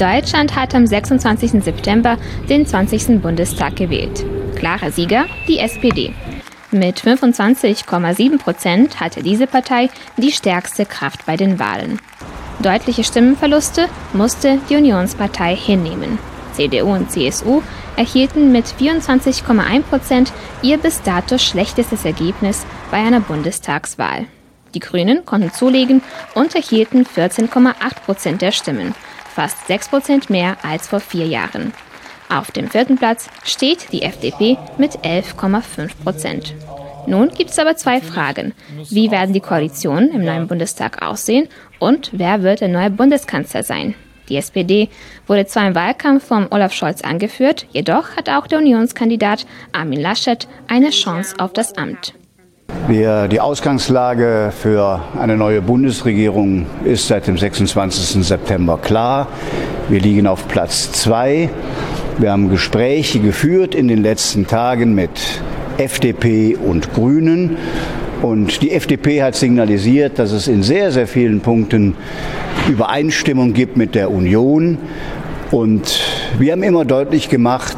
Deutschland hat am 26. September den 20. Bundestag gewählt. Klarer Sieger die SPD. Mit 25,7 Prozent hatte diese Partei die stärkste Kraft bei den Wahlen. Deutliche Stimmenverluste musste die Unionspartei hinnehmen. CDU und CSU erhielten mit 24,1 Prozent ihr bis dato schlechtestes Ergebnis bei einer Bundestagswahl. Die Grünen konnten zulegen und erhielten 14,8 Prozent der Stimmen, fast 6 Prozent mehr als vor vier Jahren. Auf dem vierten Platz steht die FDP mit 11,5 Prozent. Nun gibt es aber zwei Fragen. Wie werden die Koalitionen im neuen Bundestag aussehen und wer wird der neue Bundeskanzler sein? Die SPD wurde zwar im Wahlkampf von Olaf Scholz angeführt, jedoch hat auch der Unionskandidat Armin Laschet eine Chance auf das Amt. Wir, die Ausgangslage für eine neue Bundesregierung ist seit dem 26. September klar. Wir liegen auf Platz zwei. Wir haben Gespräche geführt in den letzten Tagen mit FDP und Grünen. Und die FDP hat signalisiert, dass es in sehr, sehr vielen Punkten Übereinstimmung gibt mit der Union. Und wir haben immer deutlich gemacht,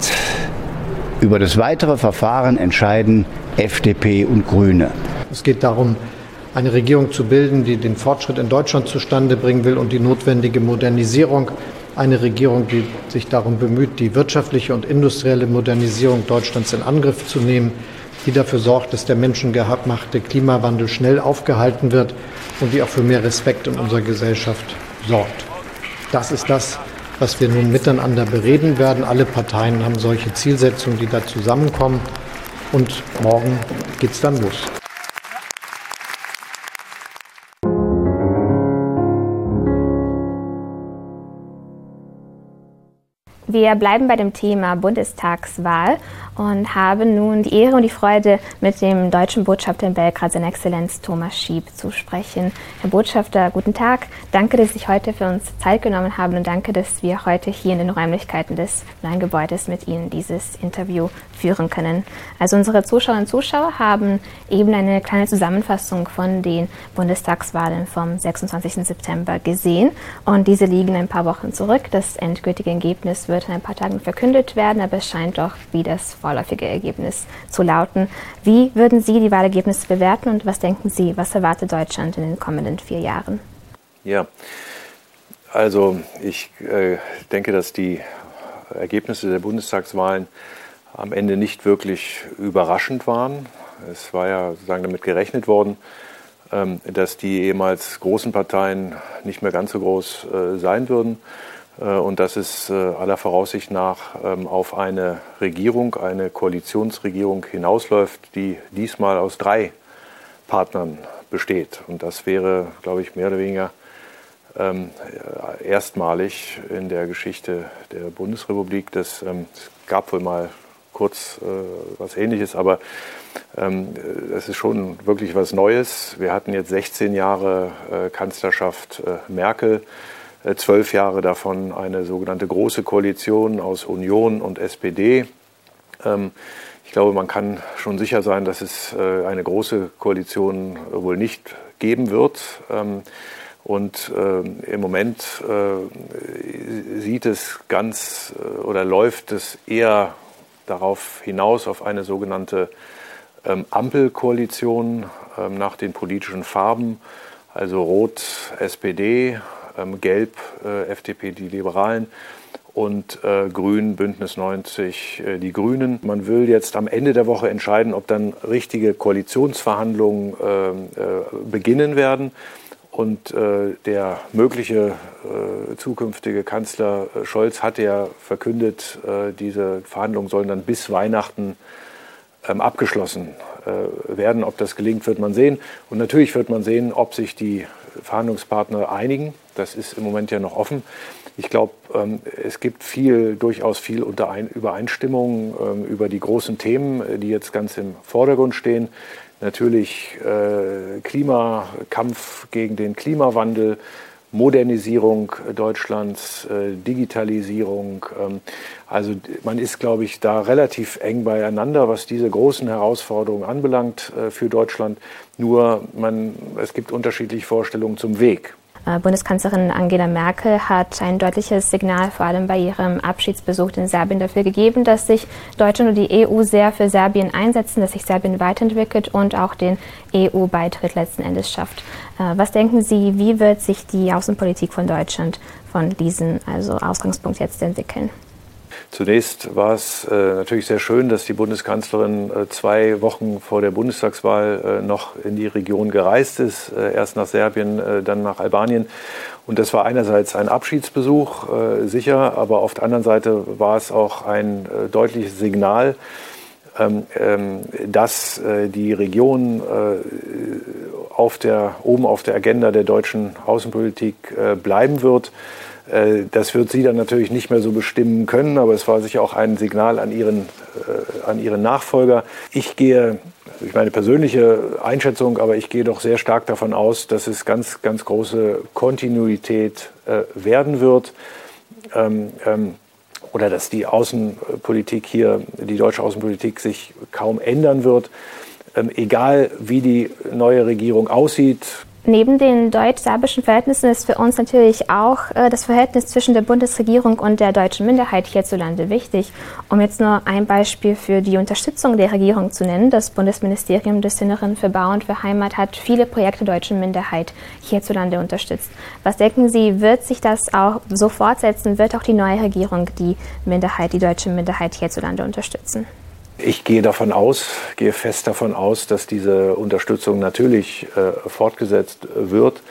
über das weitere Verfahren entscheiden FDP und Grüne. Es geht darum, eine Regierung zu bilden, die den Fortschritt in Deutschland zustande bringen will und die notwendige Modernisierung. Eine Regierung, die sich darum bemüht, die wirtschaftliche und industrielle Modernisierung Deutschlands in Angriff zu nehmen die dafür sorgt, dass der menschengemachte Klimawandel schnell aufgehalten wird und die auch für mehr Respekt in unserer Gesellschaft sorgt. Das ist das, was wir nun miteinander bereden werden. Alle Parteien haben solche Zielsetzungen, die da zusammenkommen. Und morgen geht es dann los. Wir bleiben bei dem Thema Bundestagswahl und haben nun die Ehre und die Freude, mit dem deutschen Botschafter in Belgrad, seine Exzellenz Thomas Schieb, zu sprechen. Herr Botschafter, guten Tag. Danke, dass Sie sich heute für uns Zeit genommen haben und danke, dass wir heute hier in den Räumlichkeiten des neuen Gebäudes mit Ihnen dieses Interview führen können. Also unsere Zuschauerinnen und Zuschauer haben eben eine kleine Zusammenfassung von den Bundestagswahlen vom 26. September gesehen und diese liegen ein paar Wochen zurück. Das endgültige Ergebnis wird in ein paar Tagen verkündet werden, aber es scheint doch wie das vorläufige Ergebnis zu lauten. Wie würden Sie die Wahlergebnisse bewerten und was denken Sie, was erwartet Deutschland in den kommenden vier Jahren? Ja, also ich äh, denke, dass die Ergebnisse der Bundestagswahlen am Ende nicht wirklich überraschend waren. Es war ja sozusagen damit gerechnet worden, ähm, dass die ehemals großen Parteien nicht mehr ganz so groß äh, sein würden. Äh, und dass es äh, aller Voraussicht nach ähm, auf eine Regierung, eine Koalitionsregierung hinausläuft, die diesmal aus drei Partnern besteht. Und das wäre, glaube ich, mehr oder weniger ähm, erstmalig in der Geschichte der Bundesrepublik. Das, es gab wohl mal kurz äh, was Ähnliches, aber es ist schon wirklich was Neues. Wir hatten jetzt 16 Jahre Kanzlerschaft Merkel. Äh, zwölf Jahre davon eine sogenannte große Koalition aus Union und SPD. Ähm, ich glaube, man kann schon sicher sein, dass es äh, eine große Koalition wohl nicht geben wird. Ähm, und ähm, im Moment äh, sieht es ganz oder läuft es eher darauf hinaus auf eine sogenannte Ampelkoalition nach den politischen Farben, also Rot SPD, ähm, Gelb äh, FDP, die Liberalen und äh, Grün, Bündnis 90, äh, die Grünen. Man will jetzt am Ende der Woche entscheiden, ob dann richtige Koalitionsverhandlungen ähm, äh, beginnen werden. Und äh, der mögliche äh, zukünftige Kanzler Scholz hat ja verkündet, diese Verhandlungen sollen dann bis Weihnachten ähm, abgeschlossen werden. Ob das gelingt, wird man sehen. Und natürlich wird man sehen, ob sich die Verhandlungspartner einigen. Das ist im Moment ja noch offen. Ich glaube, ähm, es gibt viel, durchaus viel Übereinstimmung ähm, über die großen Themen, äh, die jetzt ganz im Vordergrund stehen. Natürlich äh, Klimakampf gegen den Klimawandel, Modernisierung Deutschlands, äh, Digitalisierung. Ähm, also man ist, glaube ich, da relativ eng beieinander, was diese großen Herausforderungen anbelangt für Deutschland. Nur man, es gibt unterschiedliche Vorstellungen zum Weg. Äh, Bundeskanzlerin Angela Merkel hat ein deutliches Signal vor allem bei ihrem Abschiedsbesuch in Serbien dafür gegeben, dass sich Deutschland und die EU sehr für Serbien einsetzen, dass sich Serbien weiterentwickelt und auch den EU-Beitritt letzten Endes schafft. Äh, was denken Sie, wie wird sich die Außenpolitik von Deutschland von diesem also Ausgangspunkt jetzt entwickeln? Zunächst war es äh, natürlich sehr schön, dass die Bundeskanzlerin äh, zwei Wochen vor der Bundestagswahl äh, noch in die Region gereist ist, äh, erst nach Serbien, äh, dann nach Albanien. Und das war einerseits ein Abschiedsbesuch, äh, sicher, aber auf der anderen Seite war es auch ein deutliches Signal, ähm, ähm, dass die Region auf der, oben auf der Agenda der deutschen Außenpolitik bleiben wird. Äh, das wird sie dann natürlich nicht mehr so bestimmen können, aber es war sicher auch ein Signal an ihren, äh, an ihren Nachfolger. Ich gehe, ich meine persönliche Einschätzung, aber ich gehe doch sehr stark davon aus, dass es ganz, ganz große Kontinuität äh, werden wird. Ähm, ähm, oder dass die Außenpolitik hier, die deutsche Außenpolitik sich kaum ändern wird. Ähm, egal wie die neue Regierung aussieht, Neben den deutsch-serbischen Verhältnissen ist für uns natürlich auch äh, das Verhältnis zwischen der Bundesregierung und der deutschen Minderheit hierzulande wichtig. Um jetzt nur ein Beispiel für die Unterstützung der Regierung zu nennen, das Bundesministerium des Inneren für Bau und für Heimat hat viele Projekte der deutschen Minderheit hierzulande unterstützt. Was denken Sie, wird sich das auch so fortsetzen? Wird auch die neue Regierung die Minderheit, die deutsche Minderheit hierzulande unterstützen? Ich gehe davon aus, gehe fest davon aus, dass diese Unterstützung natürlich äh, fortgesetzt wird.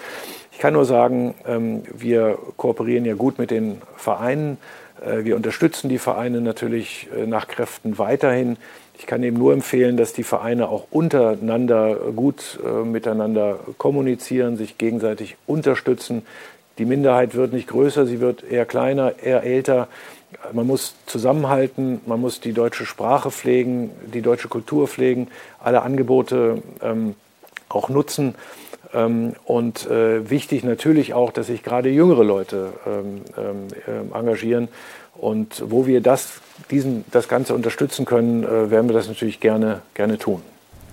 Ich kann nur sagen, ähm, wir kooperieren ja gut mit den Vereinen. Äh, wir unterstützen die Vereine natürlich äh, nach Kräften weiterhin. Ich kann eben nur empfehlen, dass die Vereine auch untereinander gut äh, miteinander kommunizieren, sich gegenseitig unterstützen. Die Minderheit wird nicht größer, sie wird eher kleiner, eher älter man muss zusammenhalten, man muss die deutsche Sprache pflegen, die deutsche Kultur pflegen, alle Angebote ähm, auch nutzen. Ähm, und äh, wichtig natürlich auch, dass sich gerade jüngere Leute ähm, ähm, engagieren. Und wo wir das, diesen, das Ganze unterstützen können, äh, werden wir das natürlich gerne, gerne tun.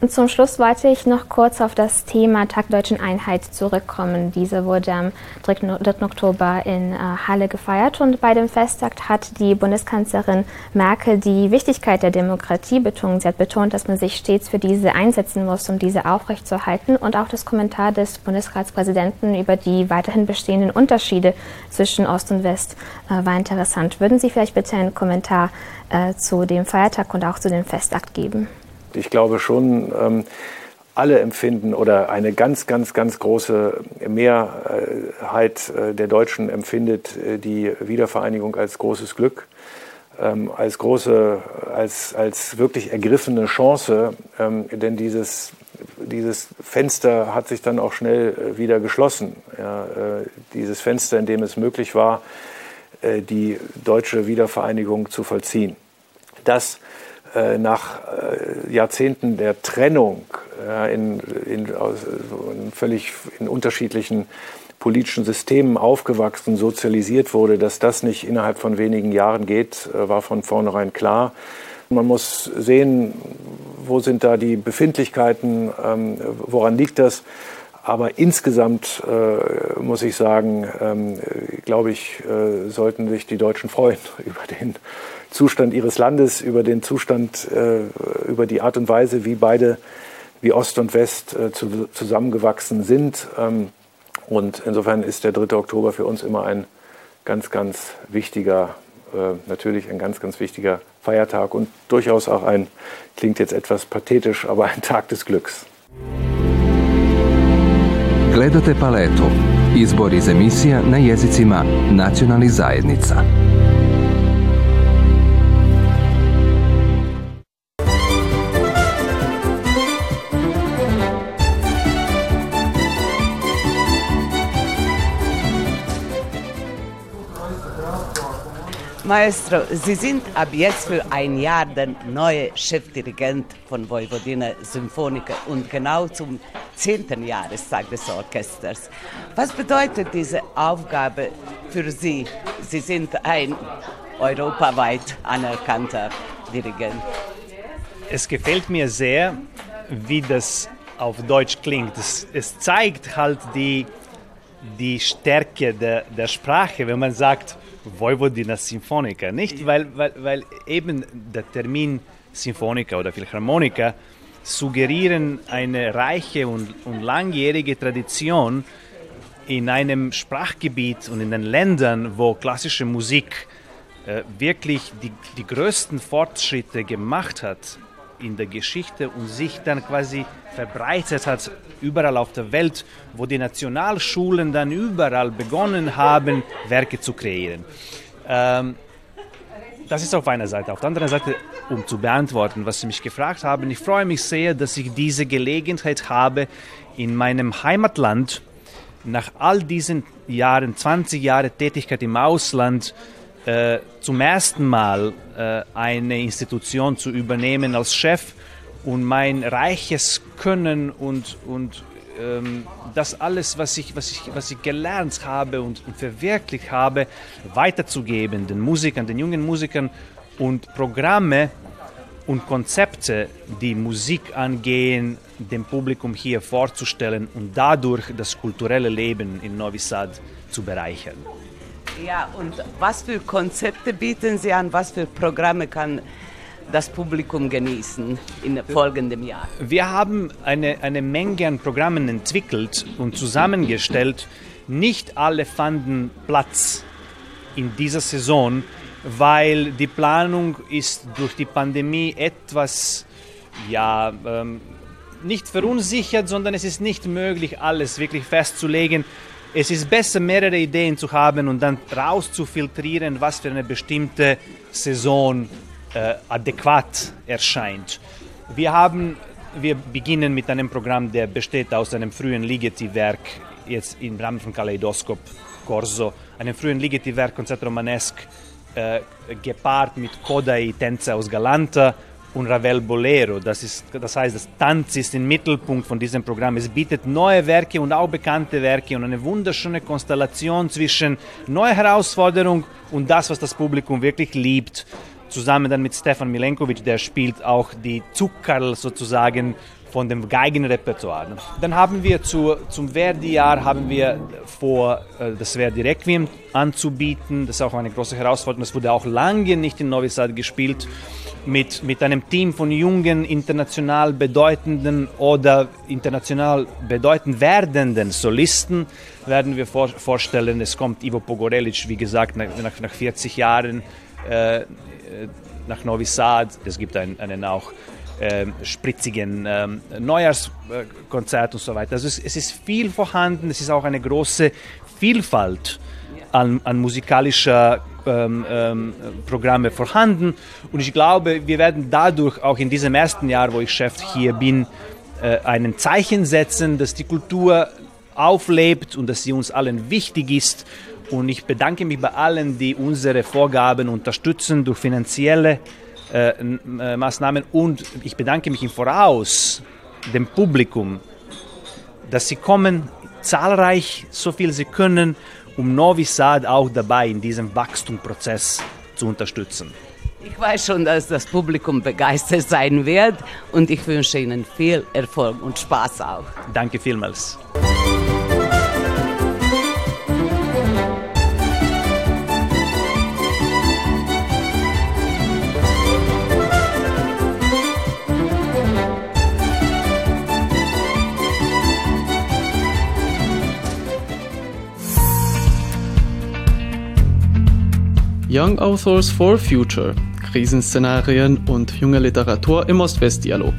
Und zum Schluss wollte ich noch kurz auf das Thema Tag Deutschen Einheit zurückkommen. Diese wurde am 3. Oktober in äh, Halle gefeiert und bei dem Festtag hat die Bundeskanzlerin Merkel die Wichtigkeit der Demokratie betont. Sie hat betont, dass man sich stets für diese einsetzen muss, um diese aufrechtzuerhalten. Und auch das Kommentar des Bundesratspräsidenten über die weiterhin bestehenden Unterschiede zwischen Ost und West äh, war interessant. Würden Sie vielleicht bitte einen Kommentar äh, zu dem Feiertag und auch zu dem Festakt geben? Ich glaube schon, ähm, alle empfinden oder eine ganz, ganz, ganz große Mehrheit äh, der Deutschen empfindet äh, die Wiedervereinigung als großes Glück, ähm, als große, als, als wirklich ergriffene Chance, ähm, denn dieses, dieses Fenster hat sich dann auch schnell äh, wieder geschlossen. Ja, dieses Fenster, in dem es möglich war, die deutsche Wiedervereinigung zu vollziehen. Das nach äh, Jahrzehnten der Trennung in, in, aus, in völlig in unterschiedlichen politischen Systemen aufgewachsen, sozialisiert wurde, dass das nicht innerhalb von wenigen Jahren geht, äh, war von vornherein klar. Man muss sehen, wo sind da die Befindlichkeiten, ähm, woran liegt das. Aber insgesamt äh, muss ich sagen, ähm, glaube ich, äh, sollten sich die Deutschen freuen über den Zustand ihres Landes, über den Zustand, äh, über die Art und Weise, wie beide, wie Ost und West äh, zu, zusammengewachsen sind. Ähm, und insofern ist der 3. Oktober für uns immer ein ganz, ganz wichtiger, äh, natürlich ein ganz, ganz wichtiger Feiertag und durchaus auch ein, klingt jetzt etwas pathetisch, aber ein Tag des Glücks. Gledate paletu. Izbor iz emisija na jezicima nacionalnih zajednica. Maestro, Sie sind ab jetzt für ein Jahr der neue Chefdirigent von Vojvodina Symphoniker und genau zum zehnten Jahrestag des Orchesters. Was bedeutet diese Aufgabe für Sie? Sie sind ein europaweit anerkannter Dirigent. Es gefällt mir sehr, wie das auf Deutsch klingt. Es, es zeigt halt die die Stärke der, der Sprache, wenn man sagt Vojvodina Symphonica. Nicht, weil, weil, weil eben der Termin Symphonica oder Philharmonica suggerieren eine reiche und, und langjährige Tradition in einem Sprachgebiet und in den Ländern, wo klassische Musik äh, wirklich die, die größten Fortschritte gemacht hat in der Geschichte und sich dann quasi verbreitet hat überall auf der Welt, wo die Nationalschulen dann überall begonnen haben, Werke zu kreieren. Ähm, das ist auf einer Seite. Auf der anderen Seite, um zu beantworten, was Sie mich gefragt haben, ich freue mich sehr, dass ich diese Gelegenheit habe, in meinem Heimatland nach all diesen Jahren, 20 Jahre Tätigkeit im Ausland, äh, zum ersten Mal äh, eine Institution zu übernehmen als Chef und mein reiches Können und, und ähm, das alles, was ich, was, ich, was ich gelernt habe und, und verwirklicht habe, weiterzugeben den Musikern, den jungen Musikern und Programme und Konzepte, die Musik angehen, dem Publikum hier vorzustellen und dadurch das kulturelle Leben in Novi Sad zu bereichern. Ja, und was für Konzepte bieten Sie an? Was für Programme kann das Publikum genießen in folgendem Jahr? Wir haben eine, eine Menge an Programmen entwickelt und zusammengestellt. Nicht alle fanden Platz in dieser Saison, weil die Planung ist durch die Pandemie etwas, ja, ähm, nicht verunsichert, sondern es ist nicht möglich, alles wirklich festzulegen. Es ist besser, mehrere Ideen zu haben und dann rauszufiltrieren, was für eine bestimmte Saison äh, adäquat erscheint. Wir, haben, wir beginnen mit einem Programm, der besteht aus einem frühen Ligeti-Werk, jetzt im Rahmen von Kaleidoskop Corso, einem frühen Ligeti-Werk, Konzert Romanesque, äh, gepaart mit Kodai Tänze aus Galanta und Ravel Bolero. Das, ist, das heißt, das Tanz ist im Mittelpunkt von diesem Programm. Es bietet neue Werke und auch bekannte Werke und eine wunderschöne Konstellation zwischen neuer Herausforderung und das, was das Publikum wirklich liebt. Zusammen dann mit Stefan Milenkovic, der spielt auch die Zuckerl sozusagen von dem Geigenrepertoire. Dann haben wir zu, zum Verdi-Jahr haben wir vor, äh, das Verdi Requiem anzubieten. Das ist auch eine große Herausforderung. Das wurde auch lange nicht in Novi Sad gespielt. Mit, mit einem Team von jungen, international bedeutenden oder international bedeutend werdenden Solisten werden wir vor, vorstellen. Es kommt Ivo Pogorelic, wie gesagt, nach, nach, nach 40 Jahren äh, nach Novi Sad. Es gibt einen, einen auch äh, spritzigen ähm, Neujahrskonzert und so weiter. Also es, es, ist viel vorhanden, es ist auch eine große Vielfalt an, an musikalischer ähm, ähm, Programme vorhanden. Und ich glaube, wir werden dadurch auch in diesem ersten Jahr, wo ich Chef hier bin, äh, ein Zeichen setzen, dass die Kultur auflebt und dass sie uns allen wichtig ist. Und ich bedanke mich bei allen, die unsere Vorgaben unterstützen durch finanzielle äh, äh, Maßnahmen. Und ich bedanke mich im Voraus dem Publikum, dass sie kommen, zahlreich, so viel sie können, um Novi Sad auch dabei in diesem Wachstumsprozess zu unterstützen. Ich weiß schon, dass das Publikum begeistert sein wird und ich wünsche Ihnen viel Erfolg und Spaß auch. Danke vielmals. Young Authors for Future, Krisenszenarien und junge Literatur im Ost-West-Dialog.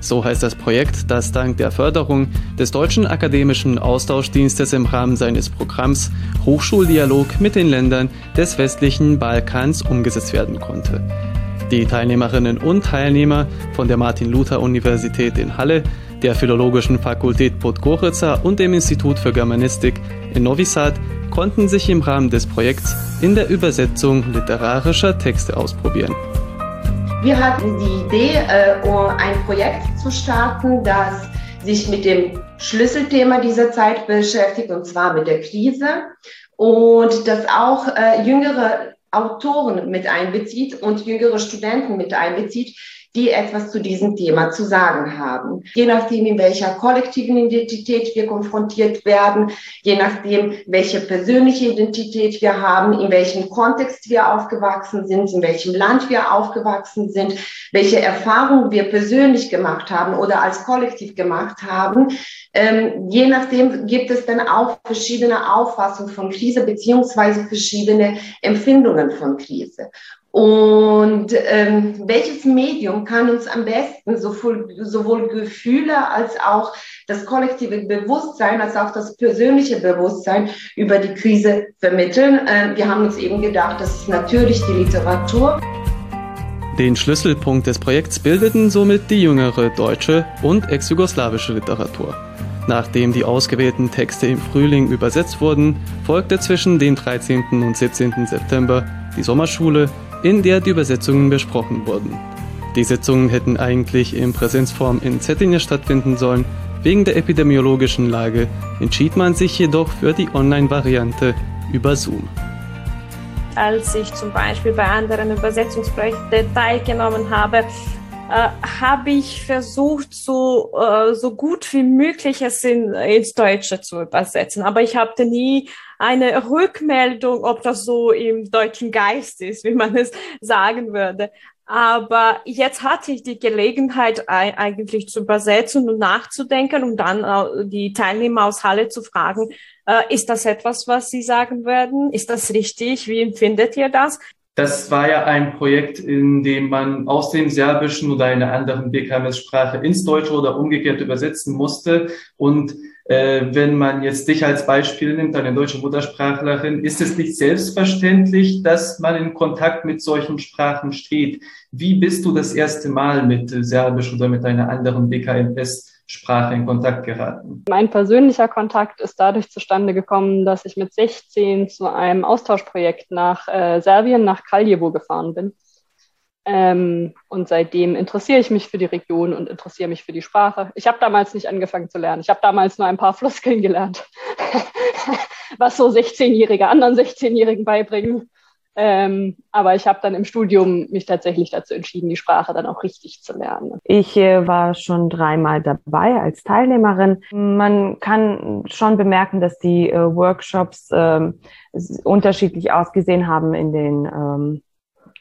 So heißt das Projekt, das dank der Förderung des Deutschen Akademischen Austauschdienstes im Rahmen seines Programms Hochschuldialog mit den Ländern des westlichen Balkans umgesetzt werden konnte. Die Teilnehmerinnen und Teilnehmer von der Martin-Luther-Universität in Halle, der Philologischen Fakultät Podgorica und dem Institut für Germanistik in Novi Sad konnten sich im Rahmen des Projekts in der Übersetzung literarischer Texte ausprobieren. Wir hatten die Idee, äh, ein Projekt zu starten, das sich mit dem Schlüsselthema dieser Zeit beschäftigt, und zwar mit der Krise, und das auch äh, jüngere Autoren mit einbezieht und jüngere Studenten mit einbezieht, die etwas zu diesem Thema zu sagen haben. Je nachdem, in welcher kollektiven Identität wir konfrontiert werden, je nachdem, welche persönliche Identität wir haben, in welchem Kontext wir aufgewachsen sind, in welchem Land wir aufgewachsen sind, welche Erfahrungen wir persönlich gemacht haben oder als Kollektiv gemacht haben. Ähm, je nachdem gibt es dann auch verschiedene Auffassungen von Krise beziehungsweise verschiedene Empfindungen von Krise. Und ähm, welches Medium kann uns am besten sowohl, sowohl Gefühle als auch das kollektive Bewusstsein, als auch das persönliche Bewusstsein über die Krise vermitteln? Äh, wir haben uns eben gedacht, das ist natürlich die Literatur. Den Schlüsselpunkt des Projekts bildeten somit die jüngere deutsche und ex-jugoslawische Literatur. Nachdem die ausgewählten Texte im Frühling übersetzt wurden, folgte zwischen dem 13. und 17. September die Sommerschule in der die Übersetzungen besprochen wurden. Die Sitzungen hätten eigentlich in Präsenzform in Cetinje stattfinden sollen. Wegen der epidemiologischen Lage entschied man sich jedoch für die Online-Variante über Zoom. Als ich zum Beispiel bei anderen Übersetzungsprojekten teilgenommen habe, äh, habe ich versucht, so, äh, so gut wie möglich es in, ins Deutsche zu übersetzen. Aber ich hatte nie eine Rückmeldung, ob das so im deutschen Geist ist, wie man es sagen würde. Aber jetzt hatte ich die Gelegenheit, eigentlich zu übersetzen und nachzudenken und dann die Teilnehmer aus Halle zu fragen, äh, ist das etwas, was Sie sagen würden? Ist das richtig? Wie empfindet ihr das? Das war ja ein Projekt, in dem man aus dem Serbischen oder einer anderen BKMS-Sprache ins Deutsche oder umgekehrt übersetzen musste. Und wenn man jetzt dich als Beispiel nimmt, eine deutsche Muttersprachlerin, ist es nicht selbstverständlich, dass man in Kontakt mit solchen Sprachen steht. Wie bist du das erste Mal mit Serbisch oder mit einer anderen BKMS Sprache in Kontakt geraten? Mein persönlicher Kontakt ist dadurch zustande gekommen, dass ich mit 16 zu einem Austauschprojekt nach äh, Serbien, nach Kraljevo gefahren bin. Ähm, und seitdem interessiere ich mich für die Region und interessiere mich für die Sprache. Ich habe damals nicht angefangen zu lernen. Ich habe damals nur ein paar Floskeln gelernt, was so 16-Jährige anderen 16-Jährigen beibringen. Ähm, aber ich habe dann im Studium mich tatsächlich dazu entschieden, die Sprache dann auch richtig zu lernen. Ich äh, war schon dreimal dabei als Teilnehmerin. Man kann schon bemerken, dass die äh, Workshops äh, unterschiedlich ausgesehen haben in den ähm,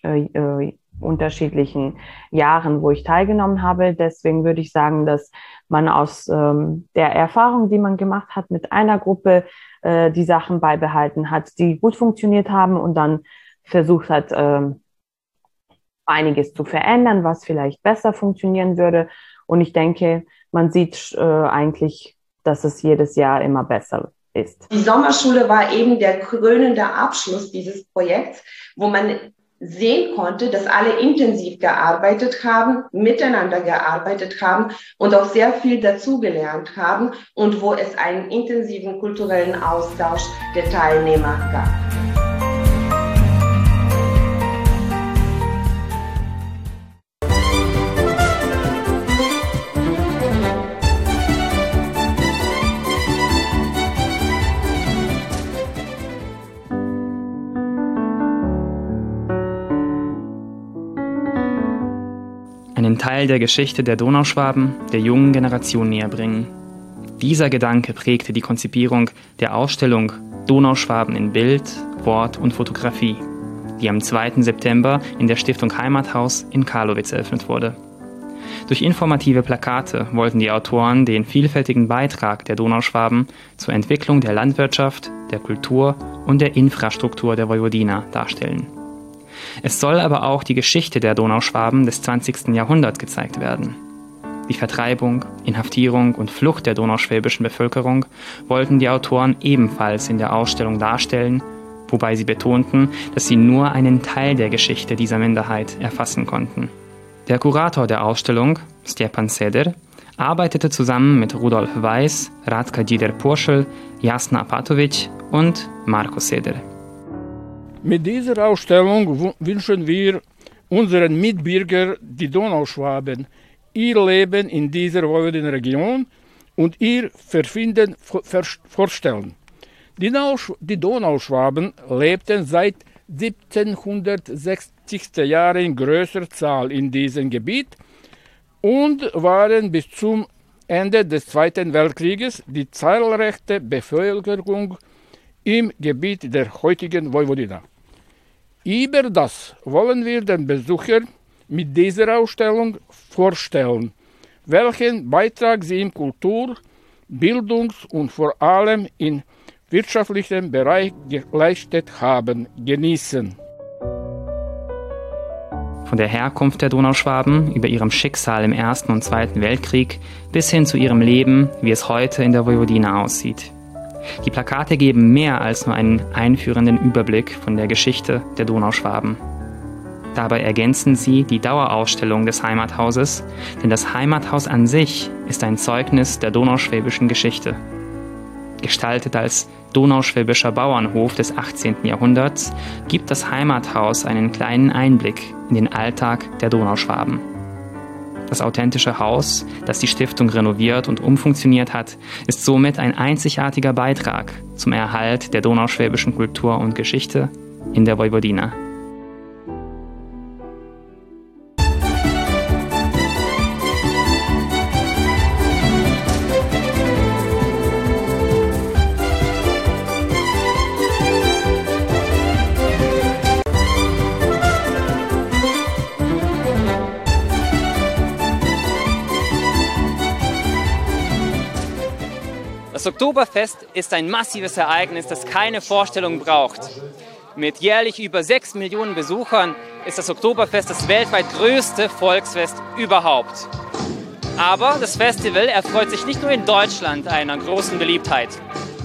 äh, äh, unterschiedlichen Jahren, wo ich teilgenommen habe. Deswegen würde ich sagen, dass man aus ähm, der Erfahrung, die man gemacht hat mit einer Gruppe, äh, die Sachen beibehalten hat, die gut funktioniert haben und dann versucht hat, ähm, einiges zu verändern, was vielleicht besser funktionieren würde. Und ich denke, man sieht äh, eigentlich, dass es jedes Jahr immer besser ist. Die Sommerschule war eben der krönende Abschluss dieses Projekts, wo man sehen konnte, dass alle intensiv gearbeitet haben, miteinander gearbeitet haben und auch sehr viel dazugelernt haben und wo es einen intensiven kulturellen Austausch der Teilnehmer gab. Teil der Geschichte der Donauschwaben der jungen Generation näherbringen. Dieser Gedanke prägte die Konzipierung der Ausstellung Donauschwaben in Bild, Wort und Fotografie, die am 2. September in der Stiftung Heimathaus in Karlowitz eröffnet wurde. Durch informative Plakate wollten die Autoren den vielfältigen Beitrag der Donauschwaben zur Entwicklung der Landwirtschaft, der Kultur und der Infrastruktur der Vojvodina darstellen. Es soll aber auch die Geschichte der Donauschwaben des 20. Jahrhunderts gezeigt werden. Die Vertreibung, Inhaftierung und Flucht der donauschwäbischen Bevölkerung wollten die Autoren ebenfalls in der Ausstellung darstellen, wobei sie betonten, dass sie nur einen Teil der Geschichte dieser Minderheit erfassen konnten. Der Kurator der Ausstellung, Stepan Seder, arbeitete zusammen mit Rudolf Weiß, Radka Dider-Porschel, Jasna Apatovic und Marco Seder. Mit dieser Ausstellung wünschen wir unseren Mitbürgern, die Donauschwaben, ihr Leben in dieser wohlenden Region und ihr Verfinden vorstellen. Die, Donauschwaben lebten seit 1760. Jahren in größerer Zahl in diesem Gebiet und waren bis zum Ende des Zweiten Weltkrieges die zahlreichste Bevölkerung im Gebiet der heutigen Vojvodina. Über das wollen wir den Besucher mit dieser Ausstellung vorstellen, welchen Beitrag sie im Kultur-, Bildungs- und vor allem im wirtschaftlichen Bereich geleistet haben, genießen. Von der Herkunft der Donauschwaben über ihrem Schicksal im Ersten und Zweiten Weltkrieg bis hin zu ihrem Leben, wie es heute in der Vojvodina aussieht. Die Plakate geben mehr als nur einen einführenden Überblick von der Geschichte der Donauschwaben. Dabei ergänzen sie die Dauerausstellung des Heimathauses, denn das Heimathaus an sich ist ein Zeugnis der donauschwäbischen Geschichte. Gestaltet als donauschwäbischer Bauernhof des 18. Jahrhunderts, gibt das Heimathaus einen kleinen Einblick in den Alltag der Donauschwaben. Das authentische Haus, das die Stiftung renoviert und umfunktioniert hat, ist somit ein einzigartiger Beitrag zum Erhalt der donauschwäbischen Kultur und Geschichte in der Vojvodina. Oktoberfest ist ein massives Ereignis, das keine Vorstellung braucht. Mit jährlich über 6 Millionen Besuchern ist das Oktoberfest das weltweit größte Volksfest überhaupt. Aber das Festival erfreut sich nicht nur in Deutschland einer großen Beliebtheit.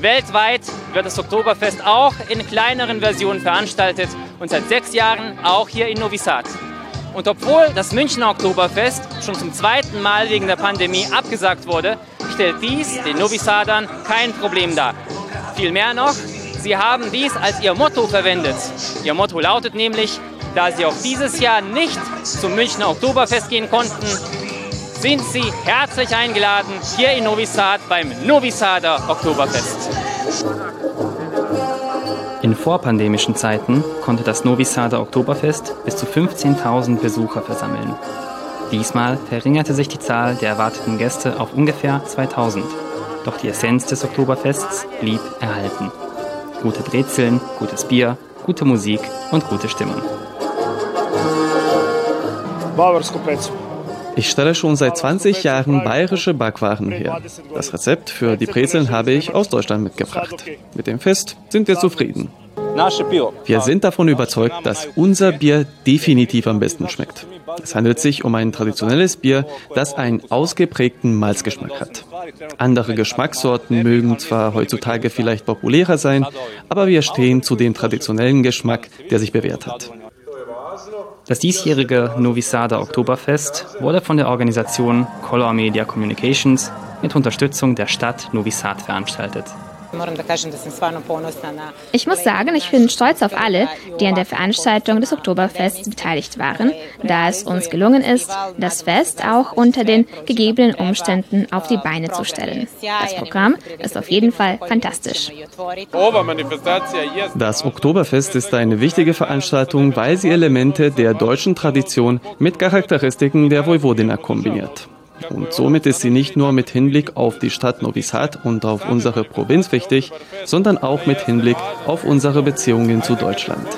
Weltweit wird das Oktoberfest auch in kleineren Versionen veranstaltet und seit sechs Jahren auch hier in Novi Sad. Und obwohl das Münchner Oktoberfest schon zum zweiten Mal wegen der Pandemie abgesagt wurde, stellt dies den Novi Sadern kein Problem dar. Vielmehr noch, sie haben dies als ihr Motto verwendet. Ihr Motto lautet nämlich, da sie auch dieses Jahr nicht zum Münchner Oktoberfest gehen konnten, sind sie herzlich eingeladen hier in Novi Sad beim Novi Oktoberfest. In vorpandemischen Zeiten konnte das Novi Oktoberfest bis zu 15.000 Besucher versammeln. Diesmal verringerte sich die Zahl der erwarteten Gäste auf ungefähr 2000. Doch die Essenz des Oktoberfests blieb erhalten. Gute Brezeln, gutes Bier, gute Musik und gute Stimmung. Ich stelle schon seit 20 Jahren bayerische Backwaren her. Das Rezept für die Brezeln habe ich aus Deutschland mitgebracht. Mit dem Fest sind wir zufrieden. Wir sind davon überzeugt, dass unser Bier definitiv am besten schmeckt. Es handelt sich um ein traditionelles Bier, das einen ausgeprägten Malzgeschmack hat. Andere Geschmackssorten mögen zwar heutzutage vielleicht populärer sein, aber wir stehen zu dem traditionellen Geschmack, der sich bewährt hat. Das diesjährige Novi Sada Oktoberfest wurde von der Organisation Color Media Communications mit Unterstützung der Stadt Novi Sad veranstaltet. Ich muss sagen, ich bin stolz auf alle, die an der Veranstaltung des Oktoberfests beteiligt waren, da es uns gelungen ist, das Fest auch unter den gegebenen Umständen auf die Beine zu stellen. Das Programm ist auf jeden Fall fantastisch. Das Oktoberfest ist eine wichtige Veranstaltung, weil sie Elemente der deutschen Tradition mit Charakteristiken der Vojvodina kombiniert. Und somit ist sie nicht nur mit Hinblick auf die Stadt Novi Sad und auf unsere Provinz wichtig, sondern auch mit Hinblick auf unsere Beziehungen zu Deutschland.